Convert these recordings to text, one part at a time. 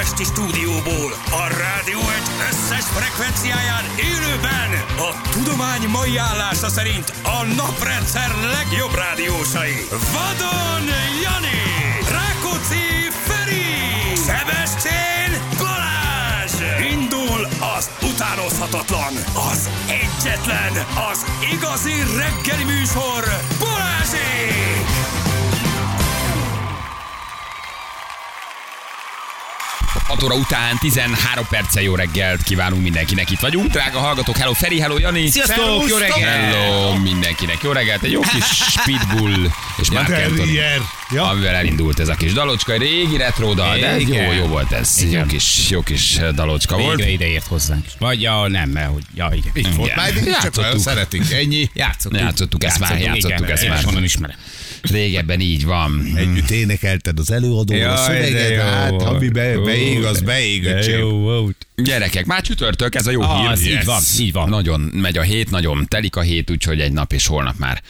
budapesti stúdióból, a rádió egy összes frekvenciáján élőben a tudomány mai állása szerint a naprendszer legjobb rádiósai. Vadon Jani, Rákóczi Feri, Szebestén Balázs! Indul az utánozhatatlan, az egyetlen, az igazi reggeli műsor, Balázsék! 6 óra után 13 perccel jó reggelt kívánunk mindenkinek. Itt vagyunk, drága hallgatók. Hello Feri, hello Jani. Sziasztok, jó reggelt! Hello mindenkinek. Jó reggelt. Egy jó kis Speedbull és Mark Anthony. Ja. amivel elindult ez a kis dalocska. Egy régi retro dal, de ez jó, jó volt ez. Jó Igen. kis, jó kis dalocska volt. Végre ideért hozzánk. Vagy ja, nem, mert hogy, ja, igen. Így volt. Már csak szeretik. Ennyi. Játszottuk. Játszottuk ezt már, játszottuk igen, ezt én már. is honnan ismerem. Régebben így van. Együtt énekelted az előadó, a szöveget, jó hát ami be, Jó. beég, az beég, De öcsém. jó volt. Gyerekek, már csütörtök, ez a jó Ah, hír. így van, így van. Nagyon megy a hét, nagyon telik a hét, úgyhogy egy nap és holnap már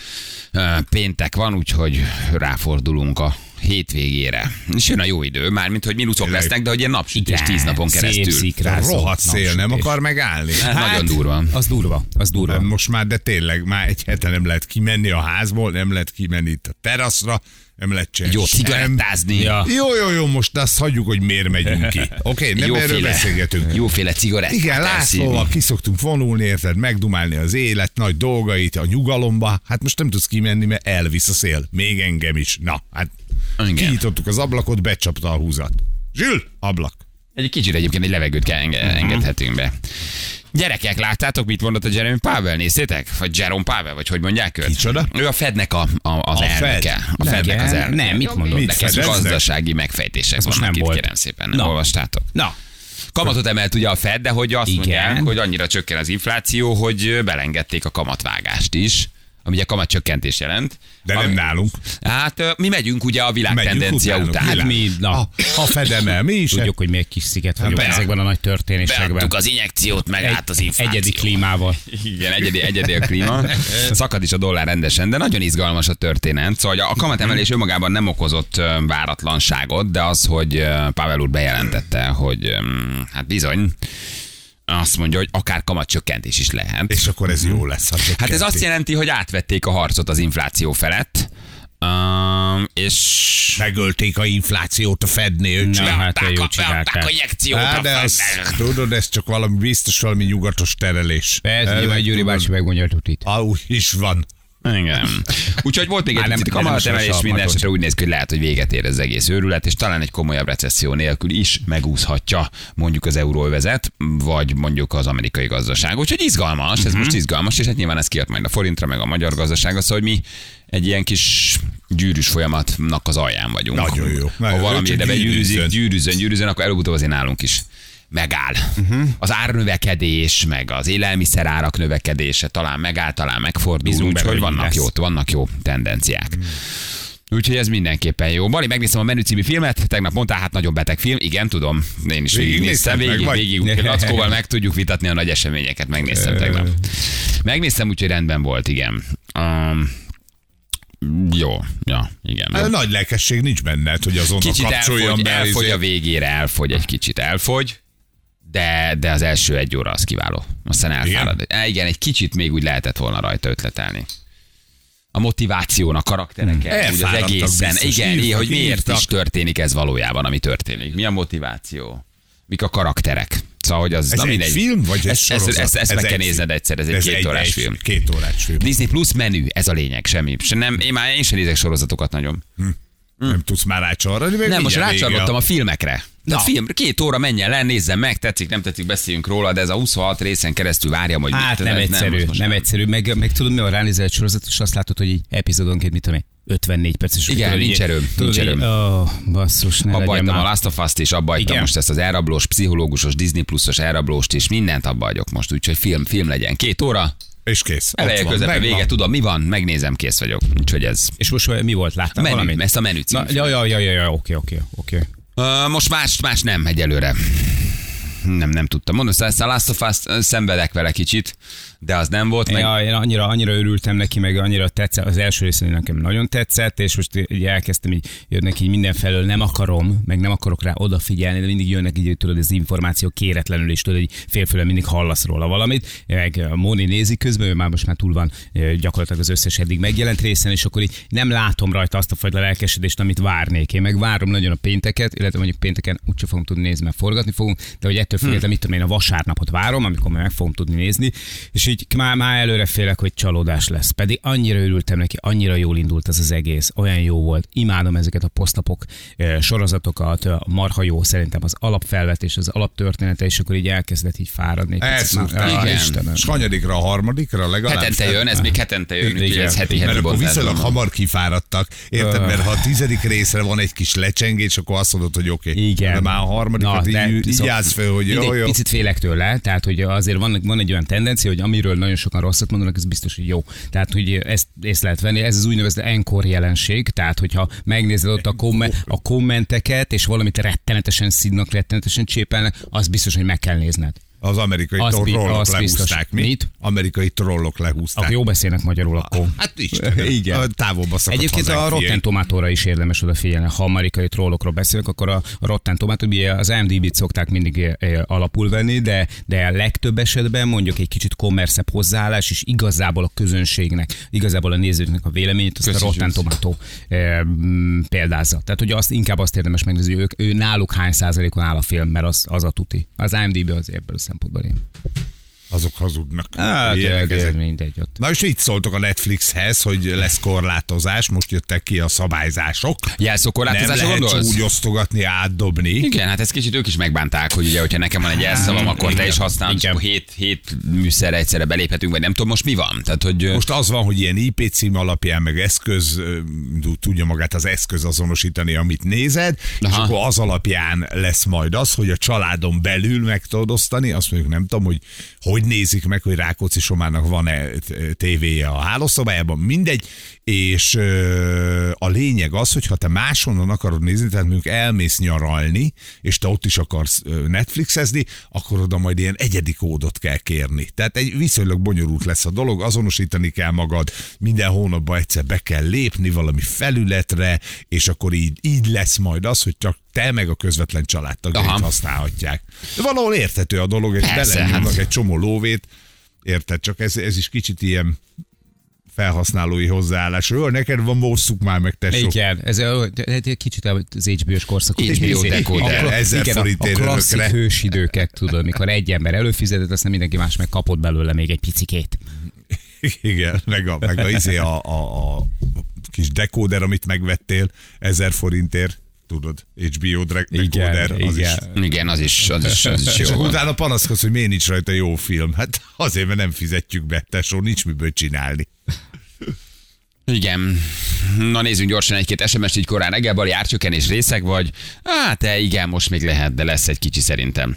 péntek van, úgyhogy ráfordulunk a hétvégére. És jön a jó idő, mármint, hogy mínuszok Tényleg. lesznek, de hogy ilyen napsütés tíz napon Szép keresztül. szikrázó Rohadt szél, nem akar megállni. Hát, nagyon durva. Az durva, az durva. Nem, most már, de tényleg, már egy hete nem lehet kimenni a házból, nem lehet kimenni itt a teraszra, nem lehet csinálni Jó cigarettázni. Ja. Jó, jó, jó, most azt hagyjuk, hogy miért megyünk ki. Oké, okay, nem erről beszélgetünk. Jóféle cigarettát Igen. Lászlóval kiszoktunk vonulni, érted, megdumálni az élet nagy dolgait, a nyugalomba. Hát most nem tudsz kimenni, mert elvisz a szél. Még engem is. Na, hát Igen. kinyitottuk az ablakot, becsapta a húzat. Zsül, ablak. Egy kicsit egyébként egy levegőt kell enge- Mhm. engedhetünk be. Gyerekek, láttátok, mit mondott a Jeremy Pavel? Néztétek? Vagy Jerome Pavel, vagy hogy mondják őt? Kicsoda? Ő a Fednek a, a, az A elnöke. Fed? A Fednek Nem, az elnöke. nem, mit mondott? Mit fedeznek? gazdasági megfejtések most vannak nem itt, volt. kérem szépen. Nem Na. olvastátok? Na, Kamatot emelt ugye a Fed, de hogy azt Igen. mondják, hogy annyira csökken az infláció, hogy belengedték a kamatvágást is, ami ugye kamatcsökkentés jelent. De Ami- nem nálunk. Hát mi megyünk ugye a világ Megyünk tendencia után. világ. mi, na, Ha, ha fedemel, mi is. tudjuk, hogy mi egy kis sziget vagyunk be- ezekben a nagy történésekben. Beadtuk az injekciót, meg Egy- át az infláció. Egyedi klímával. Igen, egyedi, egyedi a klíma. Szakad is a dollár rendesen, de nagyon izgalmas a történet. Szóval a kamatemelés önmagában nem okozott váratlanságot, de az, hogy Pavel úr bejelentette, hogy hát bizony, azt mondja, hogy akár kamatcsökkentés is lehet. És akkor ez jó lesz. ha Hát ez azt jelenti, hogy átvették a harcot az infláció felett, um, és Megölték a inflációt a Fednél, öcsém. Na, hát beadták jó a, csinálták. a injekciót Á, a de az, Fednek. tudod, ez csak valami biztos valami nyugatos terelés. Persze, Gyuri tudod, bácsi megmondja a tutit. Ah, is van. Igen. Úgyhogy volt még egy nem- picit kamatemelés, minden esetre úgy néz ki, hogy lehet, hogy véget ér az egész őrület, és talán egy komolyabb recesszió nélkül is megúszhatja mondjuk az euróövezet, vagy mondjuk az amerikai gazdaság. Úgyhogy izgalmas, ez Mhm. most izgalmas, és hát nyilván ez kijött majd a forintra, meg a magyar gazdaságra, szóval hogy mi egy ilyen kis gyűrűs folyamatnak az alján vagyunk. Nagyon jó. Ha Nagyon jó, valami ide gyűrűzzön. gyűrűzön, gyűrűzön, akkor előbb-utóbb azért nálunk is megáll. Uh-huh. Az árnövekedés, meg az élelmiszerárak növekedése talán megáll, talán megfordul, benne, úgyhogy vannak lesz. jó, vannak jó tendenciák. Úgyhogy ez mindenképpen jó. Bali, megnéztem a menü című filmet, tegnap mondtál, hát nagyon beteg film. Igen, tudom, én is végignéztem, meg, végig, vagy? végig, Lackóval meg tudjuk vitatni a nagy eseményeket, megnéztem tegnap. Megnéztem, úgyhogy rendben volt, igen. Um, jó, ja, igen. Jó. Hát, nagy lelkesség nincs benned, hogy azonnal Kicsit elfogy, be. elfogy izé. a végére, elfogy egy kicsit, elfogy, de, de az első egy óra az kiváló. Aztán elfárad. Igen? igen, egy kicsit még úgy lehetett volna rajta ötletelni. A motiváción, a karaktereken, úgy az egészen. biztos, Igen, írtak, hogy miért írtak. is történik ez valójában, ami történik. Mi a motiváció? Mik a karakterek? Szóval, hogy az Ez na egy mindegy. film, vagy egy ezt, ezt, ezt, ezt Ez meg kell egy nézned egyszer, ez egy Ez két órás egy- film. Két órás film. Disney Plus menü, ez a lényeg, semmi. Se nem, én már én sem nézek sorozatokat nagyon. Nem tudsz már rácsalni, meg Nem, most rácsarlottam a filmekre. De a Na. film, két óra menjen le, nézzem meg, tetszik, nem tetszik, beszéljünk róla, de ez a 26 részen keresztül várjam, hogy Hát mit- nem ez egyszerű, nem, nem egyszerű. Meg, meg tudod, mi a ránézel egy sorozat, és azt látod, hogy így epizódonként, mit tudom én, 54 perc. és Igen, tudod, nincs erőm, tudod, nincs erőm. Ó, basszus, ne Abba hagytam a. Last of Us-t is, abba hagytam most ezt az elrablós, pszichológusos, Disney pluszos elrablóst is, mindent abba hagyok most, úgyhogy film, film legyen. Két óra, És kész. Eleje közepe, vége, tudom mi van, megnézem, kész vagyok. Úgyhogy ez. És most mi volt? Láttál Menü, valamit? ezt a menü című Na, ja, ja, ja, ja, ja, oké, oké, oké. Uh, most más, más nem egyelőre. Nem, nem tudtam. Mondom, szóval ezt a Last of Us szenvedek vele kicsit. De az nem volt meg. Ja, én annyira, annyira örültem neki, meg annyira tetszett, az első rész nekem nagyon tetszett, és most így elkezdtem így jönnek így mindenfelől, nem akarom, meg nem akarok rá odafigyelni, de mindig jönnek így, tudod, az információ kéretlenül, és tudod, hogy félfőle mindig hallasz róla valamit. Meg Móni nézi közben, ő már most már túl van ö, gyakorlatilag az összes eddig megjelent részen, és akkor így nem látom rajta azt a fajta lelkesedést, amit várnék. Én meg várom nagyon a pénteket, illetve mondjuk pénteken úgyse fogom tudni nézni, mert forgatni fogunk, de hogy ettől függetlenül, mit tudom én, a vasárnapot várom, amikor meg fogom tudni nézni, és így már, már előre félek, hogy csalódás lesz. Pedig annyira örültem neki, annyira jól indult ez az egész, olyan jó volt. Imádom ezeket a posztapok sorozatokat, marha jó szerintem az alapfelvetés, az alaptörténete, és akkor így elkezdett így fáradni. Elszúrtál. Igen. Istenem. És hanyadikra, a harmadikra legalább. Hetente jön, ez még hetente jön, úgyhogy ez heti Mert heti akkor bontás viszonylag hamar kifáradtak. Érted? Mert ha a tizedik részre van egy kis lecsengés, akkor azt mondod, hogy oké. Okay. Igen. De már a harmadikat így, így állsz fel, hogy mindegy, jó, jó. Picit félek tőle, tehát hogy azért van, van egy olyan tendencia, hogy amiről nagyon sokan rosszat mondanak, ez biztos, hogy jó. Tehát, hogy ezt észre lehet venni, ez az úgynevezett encore jelenség, tehát hogyha megnézed ott a, komme, a kommenteket, és valamit rettenetesen szídnak, rettenetesen csépelnek, az biztos, hogy meg kell nézned. Az amerikai Az bi- trollok az biztos. lehúzták. Mi? Mit? Amerikai trollok lehúzták. Akkor jó beszélnek magyarul, akkor. Hát Istenem, Igen. távolba szakadt Egyébként a. Rotten Tomatóra is érdemes odafigyelni. Ha amerikai trollokról beszélünk, akkor a a Rotten Tomato, ugye az IMDb-t szokták mindig eh, alapul venni, de, de a legtöbb esetben mondjuk egy kicsit kommerszebb hozzáállás, és igazából a közönségnek, igazából a nézőknek a véleményét, azt a. Rotten Tomato eh, mm, példázza. Tehát, hogy azt inkább azt érdemes megnézni, hogy ők, ő náluk hány százalékon áll a film, mert az, az a tuti. Az IMDb az ebből szempontból én. Azok hazudnak. Hát, de, ezek. mindegy ott. Na és így szóltok a Netflixhez, hogy lesz korlátozás, most jöttek ki a szabályzások. Nem Jelszokorlátozásra lehet gondolsz? úgy osztogatni, átdobni. Igen, hát ezt kicsit ők is megbánták, hogy ugye, hogyha nekem van egy elszavam, akkor te is használod, és akkor hét, hét műszerre egyszerre beléphetünk, vagy nem tudom most mi van. Tehát, hogy most az van, hogy ilyen IP cím alapján, meg eszköz, tudja magát az eszköz azonosítani, amit nézed, Aha. és akkor az alapján lesz majd az, hogy a családon belül meg tudod osztani, azt mondjuk nem tudom, hogy hogy nézik meg, hogy Rákóczi Somának van-e tévéje a hálószobájában, mindegy, és a lényeg az, hogy ha te máshonnan akarod nézni, tehát mondjuk elmész nyaralni, és te ott is akarsz Netflixezni, akkor oda majd ilyen egyedi kódot kell kérni. Tehát egy viszonylag bonyolult lesz a dolog, azonosítani kell magad, minden hónapban egyszer be kell lépni valami felületre, és akkor így, így lesz majd az, hogy csak te meg a közvetlen családtagjait Aha. használhatják. De valahol érthető a dolog, és Persze, belenyomnak hát. egy csomó lóvét, érted? Csak ez, ez is kicsit ilyen felhasználói hozzáállás. Jó, neked van, mosszuk már meg, tesó. Igen, ez a- egy kicsit az HBO-s korszakot. HBO kla- ezer igen, a, forintért klasszik örökre. hősidőket, tudod, mikor egy ember előfizetett, aztán mindenki más meg kapott belőle még egy picikét. Igen, meg a, meg a, izé a, a, a kis dekóder, amit megvettél ezer forintért, tudod, HBO dre- dekóder, az is. igen. igen, az is, az is, az is És jó. akkor van. utána panaszkodsz, hogy miért nincs rajta jó film. Hát azért, mert nem fizetjük be, tesó, nincs miből csinálni. Igen. Na nézzünk gyorsan egy-két SMS-t így korán reggel, Bali árcsökkenés részek vagy? Hát te igen, most még lehet, de lesz egy kicsi szerintem.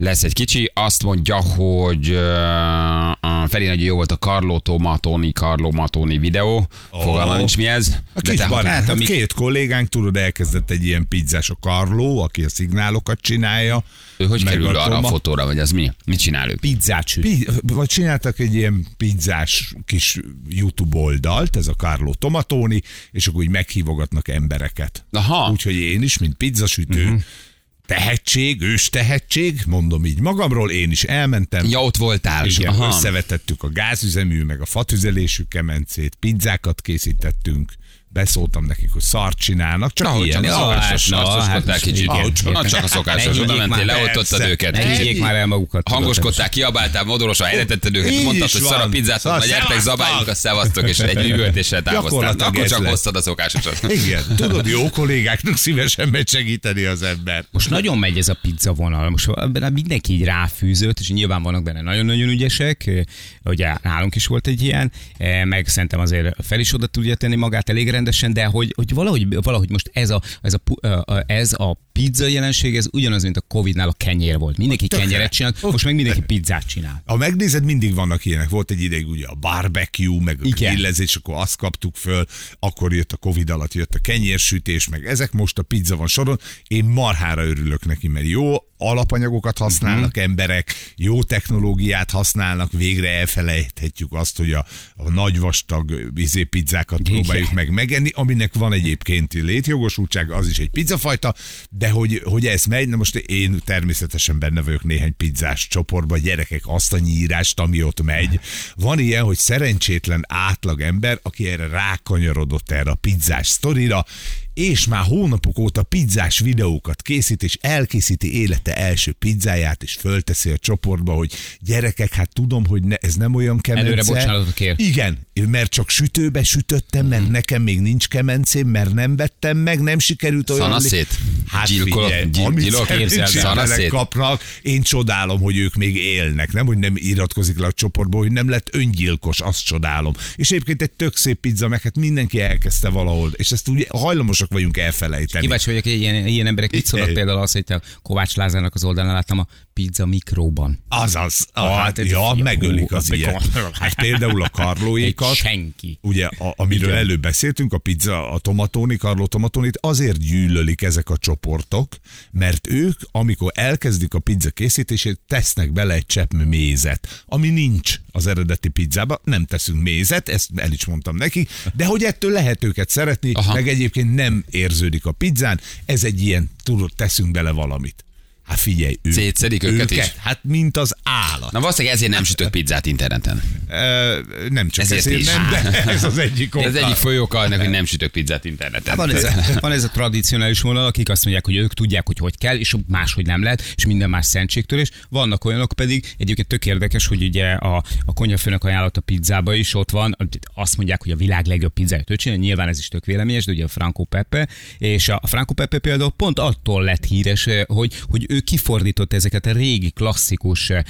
Lesz egy kicsi, azt mondja, hogy uh, Feri nagyon jó volt a Carlo Tomatoni, Carlo Matoni videó. Ó. Fogalma nincs mi ez. A kis barát, hát, amik- két kollégánk, tudod, elkezdett egy ilyen pizzás, a Carlo, aki a szignálokat csinálja. ő hogy kerül arra a fotóra, vagy az mi? Mit csinál ő? Pizzát süt. Pi- vagy csináltak egy ilyen pizzás kis YouTube oldalt, ez a Carlo Tomatoni, és akkor úgy meghívogatnak embereket. Aha. Úgyhogy én is, mint pizzasütő, uh-huh. Tehetség, ős tehetség, mondom így magamról, én is elmentem. Ja, ott voltál. Aha. összevetettük a gázüzemű, meg a fatüzelésű kemencét, pizzákat készítettünk, beszóltam nekik, hogy szart csinálnak, csak Na, hogy ilyen. csak a szokásos, na, azt hát kicsit. Na, csak a szokásos, oda mentél, leoltottad őket. Higgyék már el magukat. tudod, Hangoskodtál, kiabáltál, modorosan elretetted őket, mondtad, hogy szar a Szóval na gyertek, zabáljunk a szevasztok, és egy üvöltéssel távoztál. Akkor csak hoztad a szokásosat. Igen, tudod, jó kollégáknak szívesen megy segíteni az ember. Most nagyon megy ez a pizza vonal, most mindenki így ráfűzött, és nyilván vannak benne nagyon-nagyon ügyesek, ugye nálunk is volt egy ilyen, eh, meg szerintem azért fel is oda tudja tenni magát elég rendesen, de hogy, hogy valahogy, valahogy most ez a, ez, a, ez a pizza jelenség, ez ugyanaz, mint a Covid-nál a kenyér volt. Mindenki Tökre. kenyeret csinált, most meg mindenki pizzát csinál. Ha megnézed, mindig vannak ilyenek. Volt egy ideig ugye a barbecue, meg a grillezés, akkor azt kaptuk föl, akkor jött a Covid alatt, jött a kenyérsütés, meg ezek most a pizza van soron. Én marhára örülök neki, mert jó, alapanyagokat használnak emberek, jó technológiát használnak, végre elfelejthetjük azt, hogy a, a nagy vastag izé, pizzákat Igen. próbáljuk meg megenni, aminek van egyébként létjogosultság, az is egy pizzafajta, de hogy, hogy ez megy, na most én természetesen benne vagyok néhány pizzás csoportban, gyerekek, azt a nyírást, ami ott megy. Van ilyen, hogy szerencsétlen átlag ember, aki erre rákanyarodott erre a pizzás sztorira, és már hónapok óta pizzás videókat készít, és elkészíti élete első pizzáját, és fölteszi a csoportba, hogy gyerekek, hát tudom, hogy ne, ez nem olyan kemence. Előre bocsánatot kér. Igen, mert csak sütőbe sütöttem, mert nekem még nincs kemencém, mert nem vettem meg, nem sikerült olyan... Szanaszét? Hát Gyilkolok- figyelj, gyil- amit kapnak, én csodálom, hogy ők még élnek, nem, hogy nem iratkozik le a csoportba, hogy nem lett öngyilkos, azt csodálom. És egyébként egy tök szép pizza, meg hát mindenki elkezdte valahol, és ezt ugye hajlamosak vagyunk elfelejteni. Kíváncsi vagyok, hogy ilyen, ilyen emberek mit szólnak például az, hogy te Kovács Lázárnak az oldalán láttam a pizza mikróban. Azaz, ah, hát, hát, ja, hú, megölik az hú, ilyet. Hát például a karlóékat, senki. ugye, a, amiről Igen. előbb beszéltünk, a pizza, a tomatoni, Carlo tomatonit, azért gyűlölik ezek a csoportok, mert ők, amikor elkezdik a pizza készítését, tesznek bele egy csepp mézet, ami nincs az eredeti pizzába, nem teszünk mézet, ezt el is mondtam neki, de hogy ettől lehet őket szeretni. Aha. meg egyébként nem érződik a pizzán, ez egy ilyen, tudod, teszünk bele valamit. Hát figyelj, ők, Szétszedik őket is? Hát mint az állat. Na valószínűleg ezért nem sütök pizzát interneten. Ö, nem csak Ezért ezért, is. nem, de ez az egyik Ez oka. egyik fő oka annak, hogy nem sütök pizzát interneten. Van ez, a, van ez a tradicionális vonal, akik azt mondják, hogy ők tudják, hogy hogy kell, és máshogy nem lehet, és minden más szentségtől, és vannak olyanok pedig, egyébként tök érdekes, hogy ugye a, a konyhafőnök ajánlott a pizzába is ott van, azt mondják, hogy a világ legjobb pizzáját ő csinálja, nyilván ez is tök véleményes, de ugye a Franco Pepe, és a Franco Pepe például pont attól lett híres, hogy, hogy ő kifordított ezeket a régi klasszikus eh,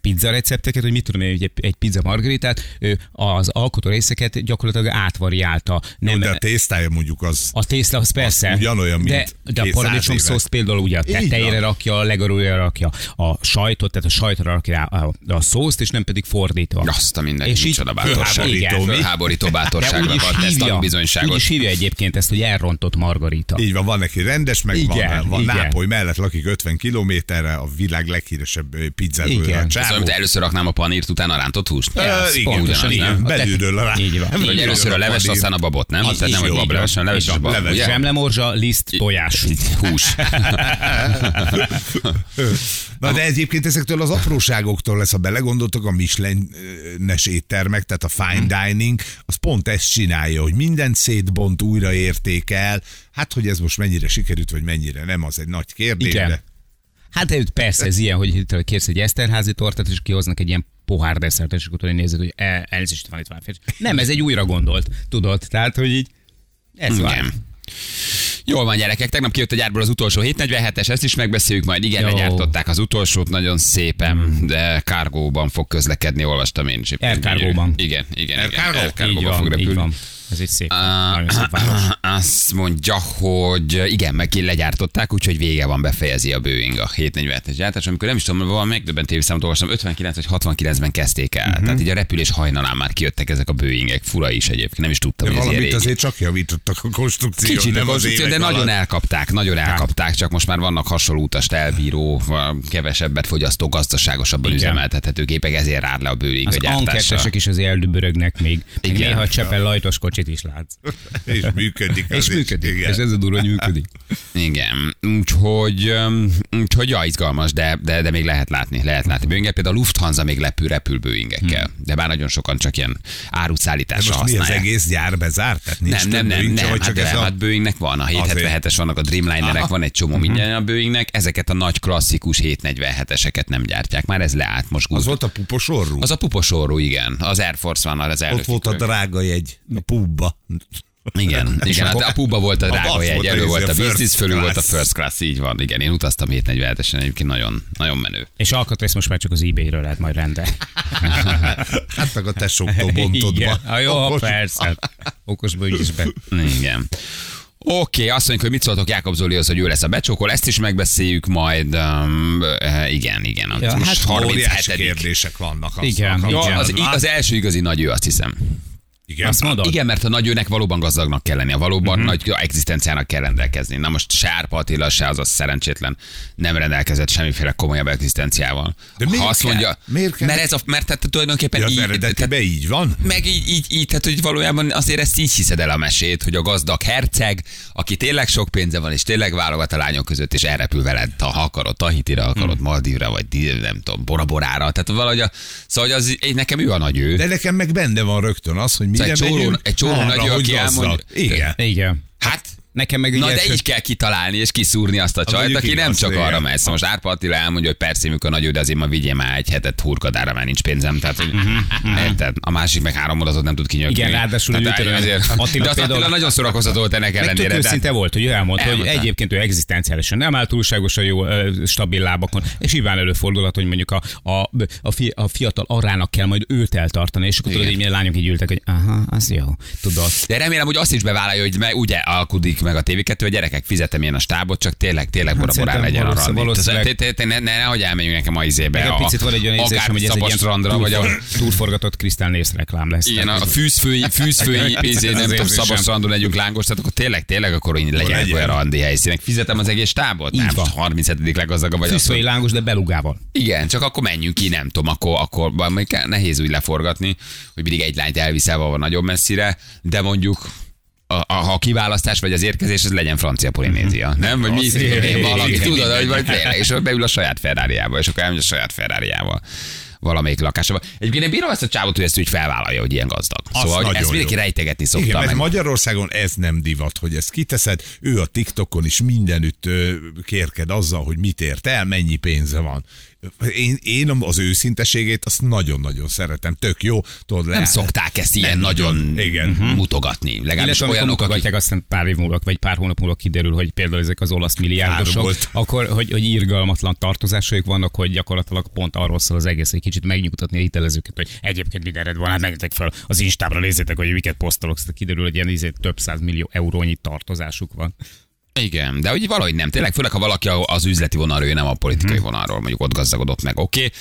pizza recepteket, hogy mit tudom én, egy, egy pizza margaritát, ő az alkotó részeket gyakorlatilag átvariálta. Nem, de a tésztája mondjuk az... A tészta az persze. ugyanolyan, mint de, de a paradicsom száz éve. szósz például ugye a tetejére van. rakja, a legaluljára rakja a sajtot, tehát a sajtra rakja a, a szószt, és nem pedig fordítva. Azt a mindenki, És micsoda bátorság. Igen. Úgy bátorságnak is ad ezt hívja, úgy tanúbizonyságot. is hívja egyébként ezt, hogy elrontott margarita. Így van, van neki rendes, meg Igen, van, van igen. Nápoly mellett lakik 50 kilométerre, a világ leghíresebb pizzázója Igen. a csávó. mint először raknám a panírt, utána a rántott húst. Ez igen, pontosan, igen, nem? belülről a Így van. Vagy először a leves, aztán a babot, nem? Is nem, hogy jó. bableves, hanem leves és Így van, bab, leves. Zsemlemorzsa, liszt, tojás. Hús. Na de egyébként ezektől az apróságoktól lesz, ha belegondoltok, a Michelin-es éttermek, tehát a fine dining, az pont ezt csinálja, hogy mindent szétbont, újra értékel. Hát, hogy ez most mennyire sikerült, vagy mennyire nem, az egy nagy kérdés. Igen. De Hát ez- persze ez ilyen, hogy itt kérsz egy eszterházi tortát, és kihoznak egy ilyen pohár desszert, és akkor nézed, hogy el- elnézést van itt már férj. Nem, ez egy újra gondolt, tudod? Tehát, hogy így ez van. Igen. Jól van, gyerekek, tegnap kijött a gyárból az utolsó 747-es, ezt is megbeszéljük majd. Igen, Jó. legyártották az utolsót nagyon szépen, de kárgóban fog közlekedni, olvastam én is. Air Cargo-ban. Igen, igen, igen. Van, fog így repülni. Ez egy szép, Ah, nagyon szép város. Azt mondja, hogy igen, meg ki legyártották, úgyhogy vége van, befejezi a Boeing a 747-es gyártás, amikor nem is tudom, valami megdöbbentő számot olvastam, 59 vagy 69-ben kezdték el. Mhm. Tehát így a repülés hajnalán már kijöttek ezek a Boeingek, fura is egyébként, nem is tudtam, de hogy valamit azért csak javítottak a konstrukción. Kicsit a nem az konstrukció, de évek nagyon alatt. elkapták, nagyon elkapták, csak most már vannak hasonló utast elbíró, kevesebbet fogyasztó, gazdaságosabban Igen. üzemeltethető gépek, ezért rád le a Boeing a Az ankettesek is az eldübörögnek még. még néha Csepel lajtos kocsit is látsz. És működik. És az is, működik. igen. És ez a durva, hogy működik. Igen, úgyhogy, úgyhogy ja, izgalmas, de, de, de még lehet látni, lehet látni. Boeing például a Lufthansa még lepül, repül Boeingekkel, de bár nagyon sokan csak ilyen De áruszállításra most mi az használják. egész gyár bezárt? Tehát nincs Nem, nem, nem, Boeing, nem, hát, csak de, ez a... hát Boeingnek van, a 777-es vannak, a Dreamlinerek, Aha. van egy csomó minden a Boeingnek, ezeket a nagy klasszikus 747-eseket nem gyártják, már ez leállt most. Az Az, volt a puposorú? az a puposorú, igen, az Air Force van, az Ott elnöki volt a drága jegy a pubba. Igen, igen akkor- a, pubba volt a Az drága jegy, elő volt a business, fölül volt a first class, így van, igen, én utaztam 747-esen, egyébként nagyon, nagyon menő. És alkatrész most már csak az eBay-ről lehet majd rendelni. Hát meg a tesóktól bontod Igen. jó, Okos. persze. Okosba ügyesbe. Igen. Oké, okay, azt mondjuk, hogy mit szóltok Jákob Zolihoz, hogy ő lesz a becsókol, ezt is megbeszéljük majd. Um, igen, igen. Ja, most hát hát Óriási 37 kérdések vannak. azzal Igen, Ja, kapcsolatban. az, az első igazi nagy ő, azt hiszem. Igen. Azt mondod? Igen, mert a nagyőnek valóban gazdagnak kell lennie, valóban uh-huh. nagy egzisztenciának kell rendelkezni. Na most se Árpa Attila, se az a szerencsétlen nem rendelkezett semmiféle komolyabb egzisztenciával. De miért ha azt kell? mondja, Miért kell? mert ez a, mert tehát tulajdonképpen Ja, így, eredetiben így van? meg így, így, így, tehát hogy valójában azért ezt így hiszed el a mesét, hogy a gazdag herceg, aki tényleg sok pénze van, és tényleg válogat a lányok között, és elrepül veled, ha akarod, Tahitira akarod, Hmm. Maldívra, vagy nem tudom, Boraborára. Tehát valahogy a, szóval az, nekem ő a nagy ő. De nekem meg benne van rögtön az, hogy Szóval egy csóró- egy csóró nagy, aki elmondja- Igen. Igen. Hát, Nekem meg Na de így kell kitalálni és kiszúrni azt a csajt, aki nem csak igen. arra megy. Szóval most Árpa Attila elmondja, hogy persze, mikor nagy de azért ma vigyél már egy hetet hurkadára, már nincs pénzem. Tehát, hogy, érted? A másik meg három mondatot nem tud kinyögni. Igen, ráadásul Tehát ő- azért. Attila de az például- Attila nagyon szórakoztató volt ennek Meg tök ellenére. őszinte volt, hogy ő elmondta, hogy egyébként ő egzisztenciálisan nem áll túlságosan jó, stabil lábakon, és nyilván előfordulhat, hogy mondjuk a, a, a, fi, a fiatal arának kell majd őt eltartani, és akkor tudod, hogy milyen lányok így ültek, hogy aha, az jó, tudod. De remélem, hogy azt is bevállalja, hogy ugye alkudik meg a TV2, a gyerekek fizetem én a stábot, csak tényleg, tényleg Hát legyen a valószínű- randi. valószínűleg- te- Ne, nehogy elmenjünk nekem a izébe. Egy picit van egy olyan érzésem, hogy ez egy ilyen strandra, vagy a, túlfor- túlforgatott Krisztál Nész reklám lesz. Igen, a fűzfői, fűzfői izé, nem tudom, érzésem. szabad strandon legyünk lángos, tehát akkor tényleg, tényleg akkor így legyen olyan randi helyszínek. Fizetem az egész tábot? Így Nem, van. 37. leggazdagabb vagy. azt Fűszfői lángos, de belugával. igen, csak akkor menjünk ki, nem tudom, akkor, akkor nehéz úgy leforgatni, hogy mindig egy lányt elviszel valahol nagyon messzire, de mondjuk a, a, a kiválasztás vagy az érkezés, az legyen francia polinézia. Nem? Vagy mi valami, tudod, hogy vagy tényleg, és akkor beül a saját Ferrari-jába, és akkor elmegy a saját Ferrari-jával valamelyik lakásába. Egyébként én bírom ezt a csávot, hogy ezt úgy felvállalja, hogy ilyen gazdag. Az Szóval hogy ezt mindenki jó. rejtegetni szokta Igen, mert. Magyarországon ez nem divat, hogy ezt kiteszed. Ő a TikTokon is mindenütt kérked azzal, hogy mit ért el, mennyi pénze van. Én, én az őszinteségét azt nagyon-nagyon szeretem. Tök jó. Tudod, Nem le- szokták ezt ilyen Nem nagyon. Igen. mutogatni. Legalábbis Illetve olyanok, akik aztán pár év múlva, vagy pár hónap múlva kiderül, hogy például ezek az olasz milliárdosok, akkor hogy, hogy irgalmatlan tartozásaik vannak, hogy gyakorlatilag pont arról szól az egész, hogy kicsit megnyugtatni a hitelezőket, hogy egyébként mindenred van, hát menjetek fel az Instábra, nézzétek, hogy miket posztolok, aztán kiderül, hogy ilyen izé, több száz millió eurónyi tartozásuk van. Igen, de hogy valahogy nem. Tényleg, főleg ha valaki az üzleti vonalról, ő nem a politikai vonalról, mondjuk ott gazdagodott meg, oké. Okay.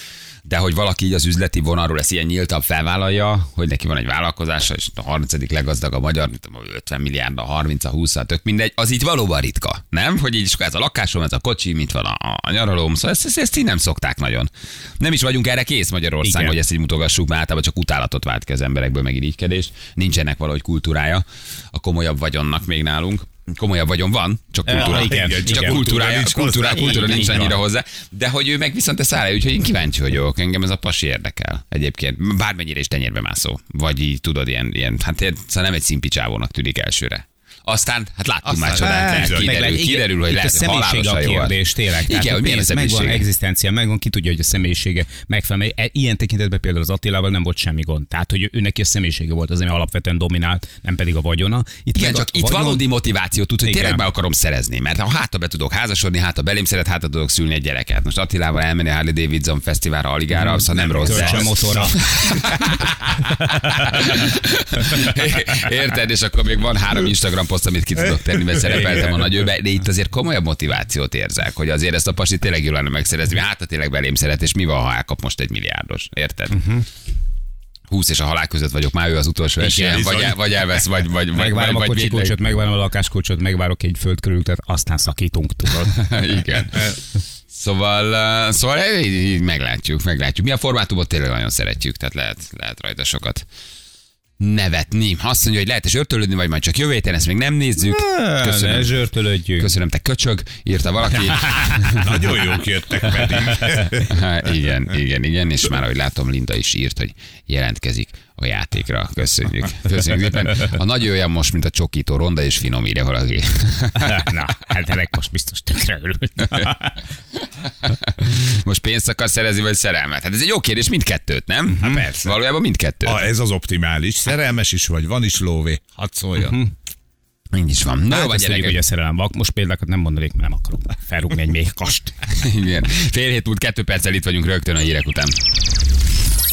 De hogy valaki így az üzleti vonalról ezt ilyen nyíltabb felvállalja, hogy neki van egy vállalkozása, és a 30. leggazdagabb magyar, mint tudom, 50 milliárd, a 30, a 20, a tök mindegy, az így valóban ritka, nem? Hogy így is ez a lakásom, ez a kocsi, mint van a, a nyaralóm, szóval ezt, ezt, ezt, így nem szokták nagyon. Nem is vagyunk erre kész Magyarországon, Igen. hogy ezt így mutogassuk, mert általában csak utálatot vált ki az emberekből, meg irigykedést. Nincsenek valahogy kultúrája a komolyabb vagyonnak még nálunk. Komolyabb vagyon van, csak kultúra. igen, csak igen. kultúrája, Nincs kultúra, hozzá. kultúra Így nincs annyira hozzá. De hogy ő meg viszont ezt állja, úgyhogy én kíváncsi vagyok. Engem ez a pasi érdekel egyébként. Bármennyire is tenyérbe mászó. Vagy így tudod, ilyen, ilyen hát ilyen, szóval nem egy szimpicsávónak tűnik elsőre. Aztán, hát láttunk már csodát, hát, kiderül, kiderül, hogy lehet, a személyisége a kérdés, tényleg. Igen, hogy milyen a pénz megvan, egzisztencia megvan, ki tudja, hogy a személyisége megfelel. Mert Ilyen tekintetben például az Attilával nem volt semmi gond. Tehát, hogy ő neki a személyisége volt az, ami alapvetően dominált, nem pedig a vagyona. Itt Igen, csak a itt valódi motiváció tud, hogy tényleg be akarom szerezni, mert ha hátra be tudok házasodni, hátra belém szeret, hátra tudok szülni egy gyereket. Most Attilával elmenni a Harley Davidson fesztiválra, Aligára, szóval nem rossz. Motorra. Érted? És akkor még van három Instagram poszt, amit ki tudok tenni, mert szerepeltem a nagyőbe, de itt azért komolyabb motivációt érzek, hogy azért ezt a pasi tényleg jól lenne megszerezni, hát ha tényleg belém szeret, és mi van, ha elkap most egy milliárdos. Érted? Mhm. 20 és a halál között vagyok, már ő az utolsó esélyen, vagy, el, vagy elvesz, vagy, vagy, Megvárom a vagy, kocsi vagy kulcsot, megvárom a lakáskulcsot, megvárok egy földkörültet, aztán szakítunk, tudod. Igen. Szóval, szóval így meglátjuk, meglátjuk. Mi a formátumot tényleg nagyon szeretjük, tehát lehet, lehet rajta sokat nevetni. Azt mondja, hogy lehet és örtölődni, vagy majd csak jövő héten, ezt még nem nézzük. Ne Köszönöm. zsörtölődjünk. Köszönöm, te köcsög, írta valaki. Nagyon jók jöttek pedig. Igen, igen, igen, és már ahogy látom, Linda is írt, hogy jelentkezik a játékra. Köszönjük. Köszönjük szépen. A nagy olyan most, mint a csokító ronda és finom, írja valaki. Na, hát ennek most biztos tökre örült. Most pénzt akar szerezni, vagy szerelmet? Hát ez egy jó kérdés, mindkettőt, nem? Hát persze. Valójában mindkettőt. Ah, ez az optimális. Szerelmes is vagy, van is lóvé. Hadd szóljon. Így is van. Na Hát ezt tudjuk, hogy a szerelem vak. Most példákat nem mondanék, mert nem akarok felrúgni egy méhkast. Igen. Fél hét múlt kettő perccel itt vagyunk rögtön a hírek után.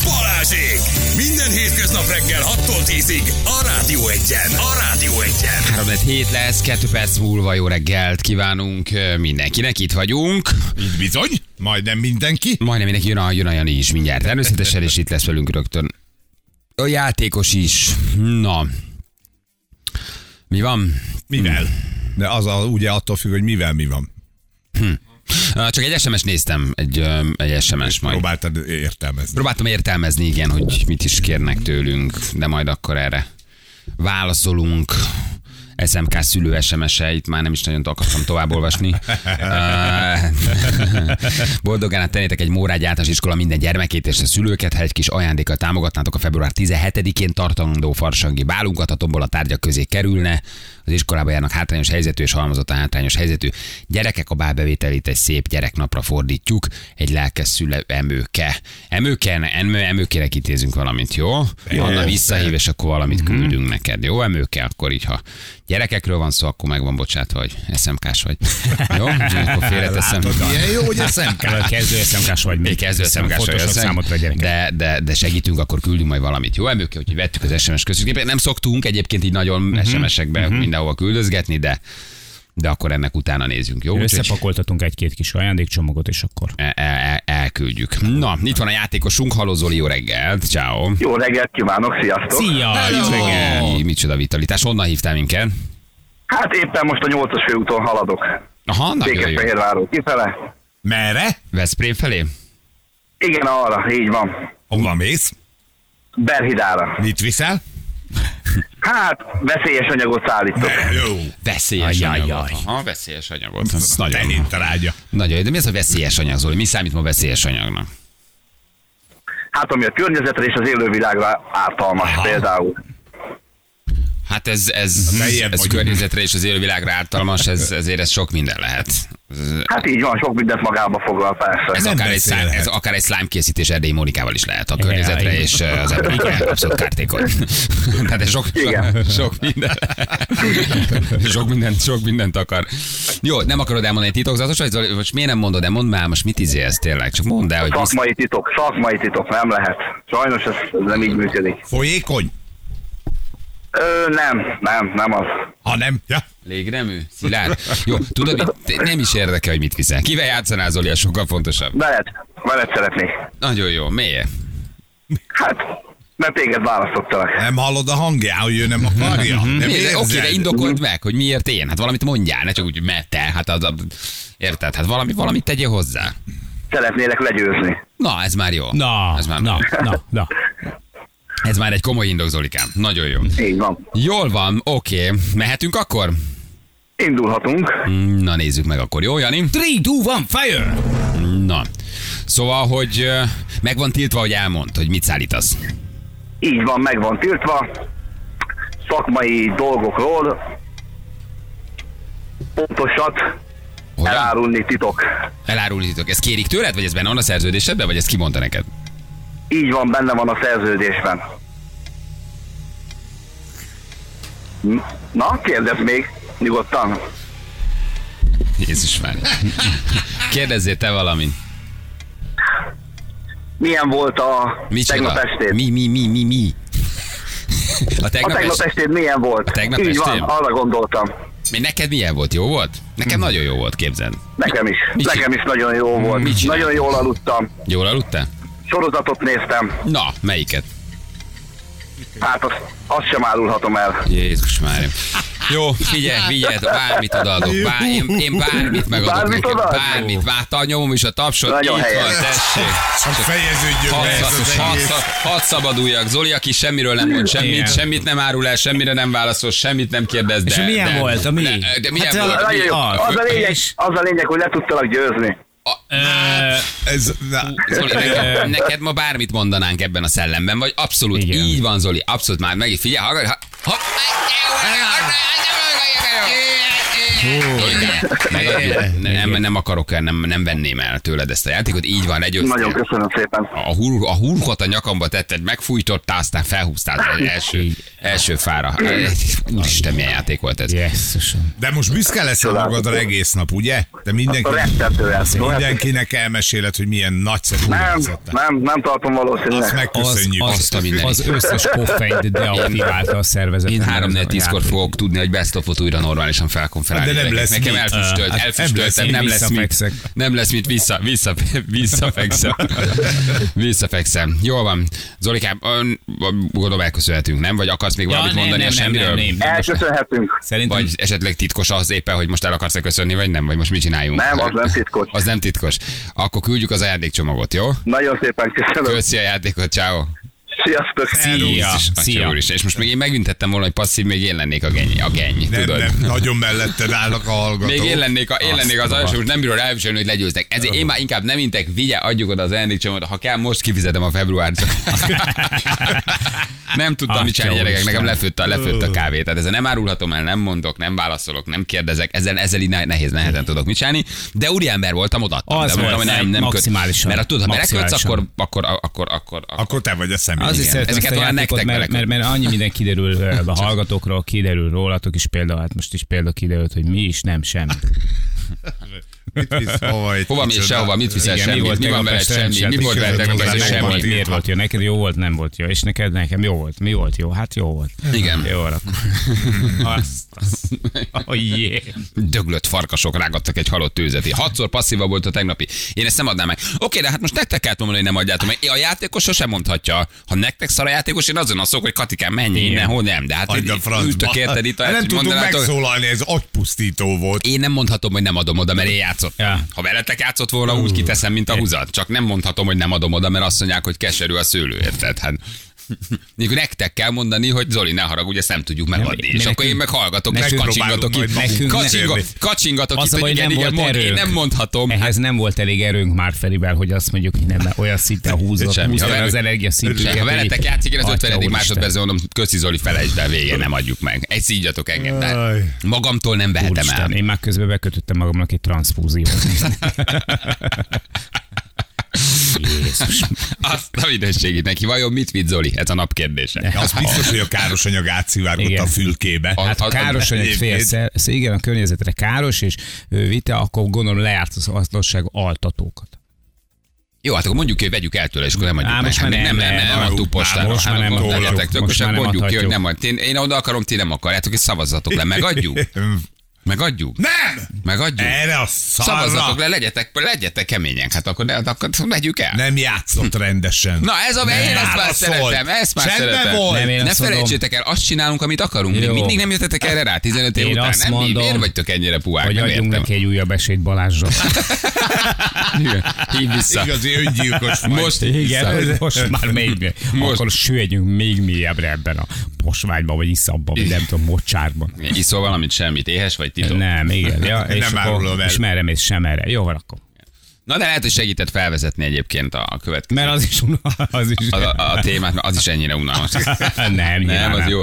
Balázsék! Minden hétköznap reggel 6-tól 10-ig a Rádió Egyen. A Rádió Egyen. 3 hét lesz, kettő perc múlva jó reggelt kívánunk mindenkinek, itt vagyunk. Így bizony, majdnem mindenki. Majdnem mindenki jön a, jön a Jani is mindjárt természetesen, és itt lesz velünk rögtön A játékos is. Na. Mi van? Mivel? De az a, ugye attól függ, hogy mivel mi van. Ah, Csak egy SMS néztem, egy, egy SMS majd. Próbáltad értelmezni. Próbáltam értelmezni, igen, hogy mit is kérnek tőlünk, de majd akkor erre válaszolunk. SMK szülő SMS-e, itt már nem is nagyon akartam tovább olvasni. Ah, Boldogan át tennétek egy Mórágy általános iskola minden gyermekét és a szülőket, ha egy kis ajándékkal támogatnátok a február 17-én tartandó farsangi bálunkat, a tombola tárgyak közé kerülne. Az iskolába járnak hátrányos helyzetű és halmozottan hátrányos helyzetű gyerekek a bálbevételét egy szép gyereknapra fordítjuk, egy lelkes szülő emőke. Emőke, emő, emőkére kitézünk valamit, jó? Anna visszahív, és akkor valamit küldünk neked, jó? Emőke, akkor így, ha gyerekekről van szó, akkor meg van bocsátva, hogy SMK-s vagy. Jó? Akkor félreteszem. Milyen jó, hogy szemkár. Kezdő SMK-s vagy Még kezdő SMK-s vagy, számot de, de, de segítünk, akkor küldünk majd valamit. Jó, emőke, úgyhogy vettük az SMS közösségbe. Nem szoktunk egyébként így nagyon Mhm. SMS-ekbe mindenhova küldözgetni, de de akkor ennek utána nézzünk, jó? Összepakoltatunk egy-két kis ajándékcsomagot, és akkor el, el, el, elküldjük. Na, itt van a játékosunk, Haló Zoli, jó reggelt, ciao. Jó reggelt kívánok, sziasztok! Szia! Jó reggelt. Micsoda vitalitás, honnan hívtál minket? Hát éppen most a 8-as főúton haladok. Aha, nagyon jó. Békesfehérváról kifele. Merre? Veszprém felé? Igen, arra, így van. Hova mész? Berhidára. Mit viszel? Hát, veszélyes anyagot szállítok. Jó. Veszélyes Ajajaj. anyagot. Aha, veszélyes anyagot. Ez nagyon, Nagyon trágya. nagyon. De mi az a veszélyes anyag, Zoli? Mi számít ma veszélyes anyagnak? Hát, ami a környezetre és az élővilágra ártalmas Aha. például. Hát ez, ez, beljebb ez vagyunk. környezetre és az élővilágra ártalmas, ez, ezért ez sok minden lehet. Ez- Hát így van, sok mindent magába foglal persze. Ez Nem akár, egy beszélhet. ez akár egy slime készítés Erdély Mónikával is lehet a környezetre igen. és az emberekre abszolút kártékony. Tehát ez sok, Igen. sok minden. sok mindent, sok mindent akar. Jó, nem akarod elmondani titokzatos, vagy most miért nem mondod el? Mondd már, most mit izélsz tényleg? Csak mondd el, hogy Szakmai titok, szakmai titok, nem lehet. Sajnos ez, ez nem így működik. Folyékony? Ö, nem, nem, nem az. Ha nem, ja. Légremű? Szilárd? Jó, tudod, mit? nem is érdekel, hogy mit viszel. Kivel játszanál, Zoli, a sokkal fontosabb. Veled, veled szeretnék. Nagyon jó. Miért? Hát, mert téged választottalak. Nem hallod a hangján, hogy ő nem akarja? Nem Miért? érzed? Oké, de indokold meg, hogy miért én. Hát valamit mondjál, ne csak úgy, mert te. Hát az, az, érted? Hát valami, valamit tegyél hozzá. Szeretnélek legyőzni. Na, ez már jó. Na, ez már na, na, na. Ez már egy komoly indok, Zolikám. Nagyon jó. Így van. Jól van, oké. Mehetünk akkor? Indulhatunk. Na, nézzük meg akkor. Jó, Jani? 3, 2, 1, fire! Na. Szóval, hogy meg van tiltva, hogy elmond, hogy mit szállítasz. Így van, meg van tiltva. Szakmai dolgokról pontosat Hogyan? elárulni titok. Elárulítok. Ez kérik tőled, vagy ez benne van a szerződésedben, vagy ezt kimondta neked? Így van, benne van a szerződésben. Na, kérdezz még, nyugodtan. Jézus már. Kérdezzél te valamit. Milyen volt a Micsoda? tegnap estét? Mi, mi, mi, mi, mi? A A tegnap, tegnap est... estét milyen volt? tegnap Így estén? van, arra gondoltam. Mi, neked milyen volt? Jó volt? Nekem nagyon jó volt, képzeld. Nekem is. Mit Nekem is nagyon jó volt. Nagyon jól aludtam. Jól aludtál? Sorozatot néztem. Na, melyiket? Hát azt, azt sem árulhatom el. Jézus már. Jó, figyelj, figyelj, bármit odaadok, bár, én, én bármit megadok Bármit neked, odaadsz? bármit, várta a nyomom is a tapsot, Nagyon itt helyes. van, tessék. Hát fejeződjön Hadd, be ez az hadd, egész. hadd, hadd szabaduljak. Zoli, aki semmiről nem mond semmit, Igen. semmit nem árul el, semmire nem válaszol, semmit nem kérdez. De, És milyen de, volt? A mi? De, de milyen Hát, volt? a-. Ah, Az a lényeg, az a lényeg hogy le tudtalak győzni. Ö, Ez, na, Zoli, neked, neked ma bármit mondanánk ebben a szellemben, vagy abszolút Igen. így van, Zoli, abszolút már meg figyelj, hallgass, ha, ha, Megadjuk. nem, nem akarok el, nem, nem venném el tőled ezt a játékot, így van, Nagyon legyőztél. köszönöm szépen. A, hur, a hurkot a nyakamba tetted, megfújtottál, aztán felhúztál az első, első fára. Úristen, milyen játék volt ez. Jesszusom. de most büszke leszel magadra egész nap, ugye? De mindenki, mindenkinek elmeséled, hogy milyen nagyszerű Nem, nem, nem tartom Azt valószínűleg. megköszönjük. Az, Azt a az, összes koffeint deaktiválta a szervezet. Én 3 4 10 kor fogok tudni, hogy best of újra normálisan felkonferálni. De nem lesz Nekem mit. elfüstölt, Hát elfüstöltem, nem lesz mit, visszafekszek. nem lesz mit, vissza, vissza, visszafekszem. Visszafekszem. Jól van. Zolikám, gondolom elköszönhetünk, nem? Vagy akarsz még valamit mondani a semmiről? Elköszönhetünk. Szerintem Vagy esetleg titkos az éppen, hogy most el akarsz köszönni, vagy nem? Vagy most mit csináljunk? Nem, az nem titkos. Az nem titkos. Akkor küldjük az ajándékcsomagot, jó? Nagyon szépen köszönöm. Köszi a játékot, ciao. Sziasztok. Szia. Szia. Szia. És most még én megüntettem volna, hogy passzív, még én lennék a geny, a geny Nem, tudod? nem, nagyon melletted állnak a hallgatók. Még én lennék, a, én lennék az alsó, most nem bírod elviselni, hogy legyőztek. Ezért én már inkább nem intek, vigye, adjuk oda az ajándékcsomót, ha kell, most kifizetem a február. nem tudtam mit csinálni gyerekek, nekem lefőtt a, lefőtt a kávé. Tehát ezzel nem árulhatom el, nem mondok, nem válaszolok, nem kérdezek, ezzel, ezzel így ne- nehéz, nehezen tudok mit csinálni. De úriember voltam, odaadtam. Az de mondtam, hogy nem, nem köt. maximálisan. Mert ha tudod, ha belekötsz, akkor, akkor, akkor, akkor, akkor, Akkor te vagy a személy. Azért Igen. szeretem ezt Ezeket a olyan játékot, mert, mert, mert, annyi minden kiderül a hallgatókról, kiderül rólatok is például, hát most is példa kiderült, hogy mi is nem semmi. Mit visz, hova, Hova mész sehova, mit viszel Igen, semmit, mi van veled semmi, mi volt veled semmi. tegnap semmi. miért volt jó? Neked jó volt, nem volt jó. És neked nekem jó volt. Mi volt jó? Hát jó volt. Igen. Jó volt akkor. Azt, azt. Oh, yeah. döglött farkasok rágattak egy halott tőzeti. Hatszor passzíva volt a tegnapi. Én ezt nem adnám meg. Oké, de hát most nektek kell mondani, hogy nem adjátok meg. A játékos sosem mondhatja. Ha nektek szar a játékos, én azon a szok, hogy Katikán, menj innen, hol nem. De hát a ültök érted itt, Nem mondanátok- megszólalni, ez agypusztító volt. én nem mondhatom, hogy nem adom oda, mert én játszott. Ja. Ha veletek játszott volna, úgy kiteszem, mint a húzat. Csak nem mondhatom, hogy nem adom oda, mert azt mondják, hogy keserű a szőlő, érted? Hát, Mikor nektek kell mondani, hogy Zoli, ne haragudj, ezt nem tudjuk megadni. mi És akkor én nekünk- meg hallgatok, és nekünk kacsingatok itt. magunk Kacsinga- mesélni. Kacsingatok Az itt, hogy igen, nem igen, volt mond, én nem mondhatom. Ehhez nem volt elég erőnk már Ferivel, hogy azt mondjuk, hogy nem, olyan szinten húzott, Semmi. húzta Ha az energia szintünket. Ha veletek játszik, én az Atya 50. úristen. másodpercben mondom, köszi Zoli, felejtsd el, vége, nem adjuk meg. Egy szígyatok engem, de magamtól nem vehetem el. Én már közben bekötöttem magamnak egy transzfúziót. Jézus. Azt a minőségét neki. Vajon mit vitt Zoli? Ez a nap kérdése. Az biztos, hogy a káros anyag átszivárgott a fülkébe. A- Hát ha a- káros anyag félszer, igen, a környezetre káros, és ő vite, akkor gondolom lejárt az hasznosság altatókat. Jó, hát akkor mondjuk hogy vegyük el tőle, és akkor nem adjuk Á, meg. most Hát már még nem, nem, nem, nem, nem, nem adtuk postára. most már Hát nem tök, Most már nem mondjuk ki, hogy nem. Én, én oda akarom, ti nem akarjátok, és szavazzatok le. Megadjuk? Megadjuk? Nem! Megadjuk? Erre a szarra le, legyetek, legyetek kemények. Hát akkor, ne, akkor vegyük el. nem játszott rendesen. Na ez a én ezt már szeretem, ezt már Csendben szeretem. volt. Nem, ne felejtsétek el, azt csinálunk, amit akarunk. Még Jó. mindig nem jöttetek erre rá 15 év Én után. azt Nem, mondom, miért vagytok ennyire puhák? Hogy Nem adjunk értem. neki egy újabb esélyt Balázsra. Hívj vissza. Igazi öngyilkos vagy. Most Igen, most már még most. Akkor süllyedjünk még mélyebbre ebben a posványban, vagy iszabban, vagy nem tudom, mocsárban. Iszol valamit, semmit, éhes vagy titok? Nem, igen. Ja, és, Nem árulom el. és merre mész, sem erre. Jó, van akkor. Na de lehet, hogy segített felvezetni egyébként a a következő. Mert az is, az is. a, a, a témát, mert az is ennyire unalmas. nem, Nem, az jó.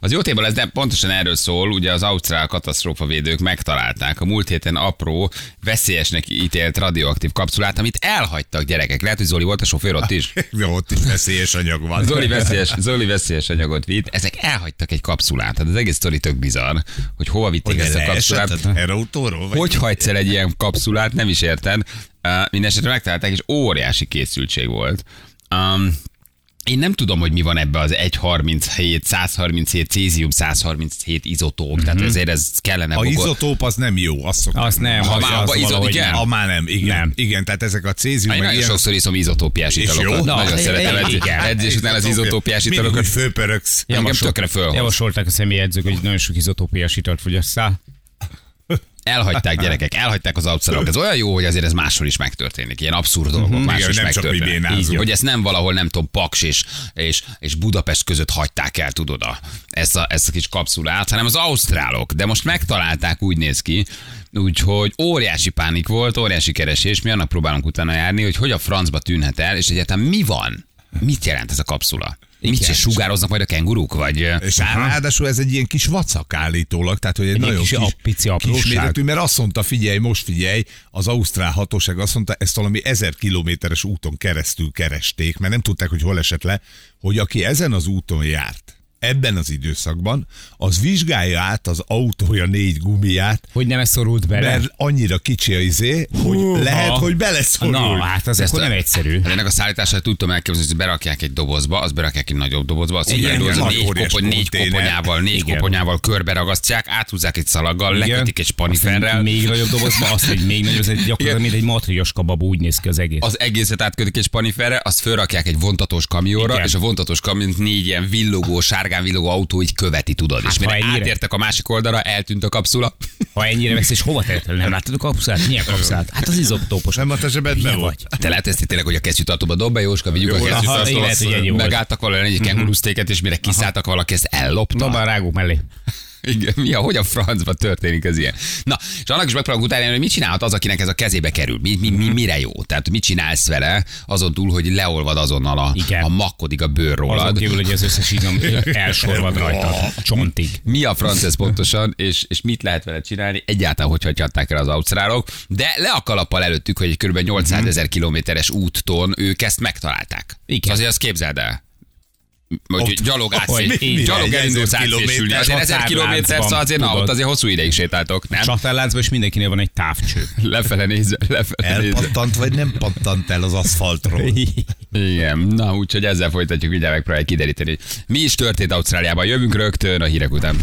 Az jó téma lesz, de pontosan erről szól, ugye az ausztrál katasztrófavédők megtalálták a múlt héten apró, veszélyesnek ítélt radioaktív kapszulát, amit elhagytak gyerekek. Lehet, hogy Zoli volt a sofőr ott is. Jó, ott is veszélyes anyag van. Zoli veszélyes, Zoli veszélyes anyagot vitt. Ezek elhagytak egy kapszulát. Tehát az egész sztori tök bizarr, hogy hova vitték Hogy ezt a kapszulát. leesett erre autóról? Hogy hagysz el egy ilyen kapszulát, nem is érted. Uh, Mindenesetre megtalálták, és óriási készültség volt. Um, én nem tudom, hogy mi van ebbe az 137, 137, cézium 137 izotóp, tehát ezért ez kellene A bogol- izotóp az nem jó, azt szoktam. Azt nem, Ha az, már az izod- valahogy igen? nem. Ha már nem, igen. Nem. Igen, tehát ezek a cézium, Én nagyon ilyen... sokszor iszom izotópiás italokat. jó? Nagyon Na, szeretem edzés, után az izotópiás Mindig italokat. úgy fölpöröksz. Engem tökre fölhoz. Javasolták a személyedzők, hogy nagyon sok izotópiás italt fogyasszál. Elhagyták gyerekek, elhagyták az outszerok. Ez olyan jó, hogy azért ez máshol is megtörténik. Ilyen abszurd dolgok máshol Igen, is megtörténnek. Így, Hogy ezt nem valahol, nem tudom, Paks és, és, és Budapest között hagyták el, tudod, a, ezt, a, ezt a kis kapszulát, hanem az ausztrálok. De most megtalálták, úgy néz ki, úgyhogy óriási pánik volt, óriási keresés. Mi annak próbálunk utána járni, hogy hogy a francba tűnhet el, és egyáltalán mi van? Mit jelent ez a kapszula? Mit se sugároznak majd a kenguruk? Vagy És ráadásul ez egy ilyen kis vacak állítólag, tehát hogy egy, Egy nagyon kis kis, pici apróság. kisméretű, mert azt mondta, figyelj, most figyelj, az ausztrál hatóság azt mondta, ezt valami ezer kilométeres úton keresztül keresték, mert nem tudták, hogy hol esett le, hogy aki ezen az úton járt, ebben az időszakban, az vizsgálja át az autója négy gumiját, Hogy nem ez szorult bele? mert annyira kicsi a izé, hogy Húha. lehet, hogy beleszorul. Na, hát az Ezt nem egyszerű. Hát ennek a szállítását tudtam elképzelni, hogy berakják egy dobozba, az berakják egy nagyobb dobozba, azt Igen, így igen, négy, kopony, négy koponyával, négy Igen. koponyával körbe ragasztják, áthúzzák egy szalaggal, Igen. lekötik egy spaniferrel, Még nagyobb dobozba, azt egy még nagyobb, ez egy gyakorlatilag, mint egy matrioska bab, úgy néz ki az egész. az egészet átkötik egy spaniferre, azt fölrakják egy vontatós kamionra, Igen. és a vontatós kamiont négy ilyen villogó, sárgán villogó autó így követi, tudod. Hát, és mire ha ennyire- átértek a másik oldalra, eltűnt a kapszula. Ha ennyire vesz, és hova tettél? Nem láttad a kapszulát? Milyen kapszulát? Hát az izoptópos. Nem a te zsebedben vagy. Te lehet ezt tényleg, hogy a kesztyűtartóba dob be, Jóska, vigyük a Jó, aha, kesztyűtartóba, megálltak valahol egy kengurusztéket, és mire kiszálltak valaki, ezt ellopta. Dobd a rágók mellé. Igen, mi a, hogy a francba történik ez ilyen? Na, és annak is megpróbálok utáni, hogy mit csinálhat az, akinek ez a kezébe kerül? Mi, mi, mi, mire jó? Tehát mit csinálsz vele, azon túl, hogy leolvad azonnal a, Igen. a makkodik a bőr Azon rólad. kívül, hogy az összes izom elsorvad rajta, csontig. Mi a franc ez pontosan, és, és mit lehet vele csinálni? Egyáltalán hogy hagyhatták el az ausztrálok, de le a kalappal előttük, hogy egy kb. 800 ezer kilométeres úton ők ezt megtalálták. Igen. Azért azt képzeld el. Hogy Ott- gyalog így gyalog elindulsz átszésülni. kilométer Azért ezer kilométer, szóval azért na, ott azért hosszú ideig sétáltok, nem? Csatárláncban is mindenkinél van egy távcső. Lefele nézve, lefele. Elpattant, vagy nem pattant el az aszfaltról? Igen, na úgyhogy ezzel folytatjuk, mindjárt megpróbáljuk kideríteni, mi is történt Ausztráliában. Jövünk rögtön a hírek után.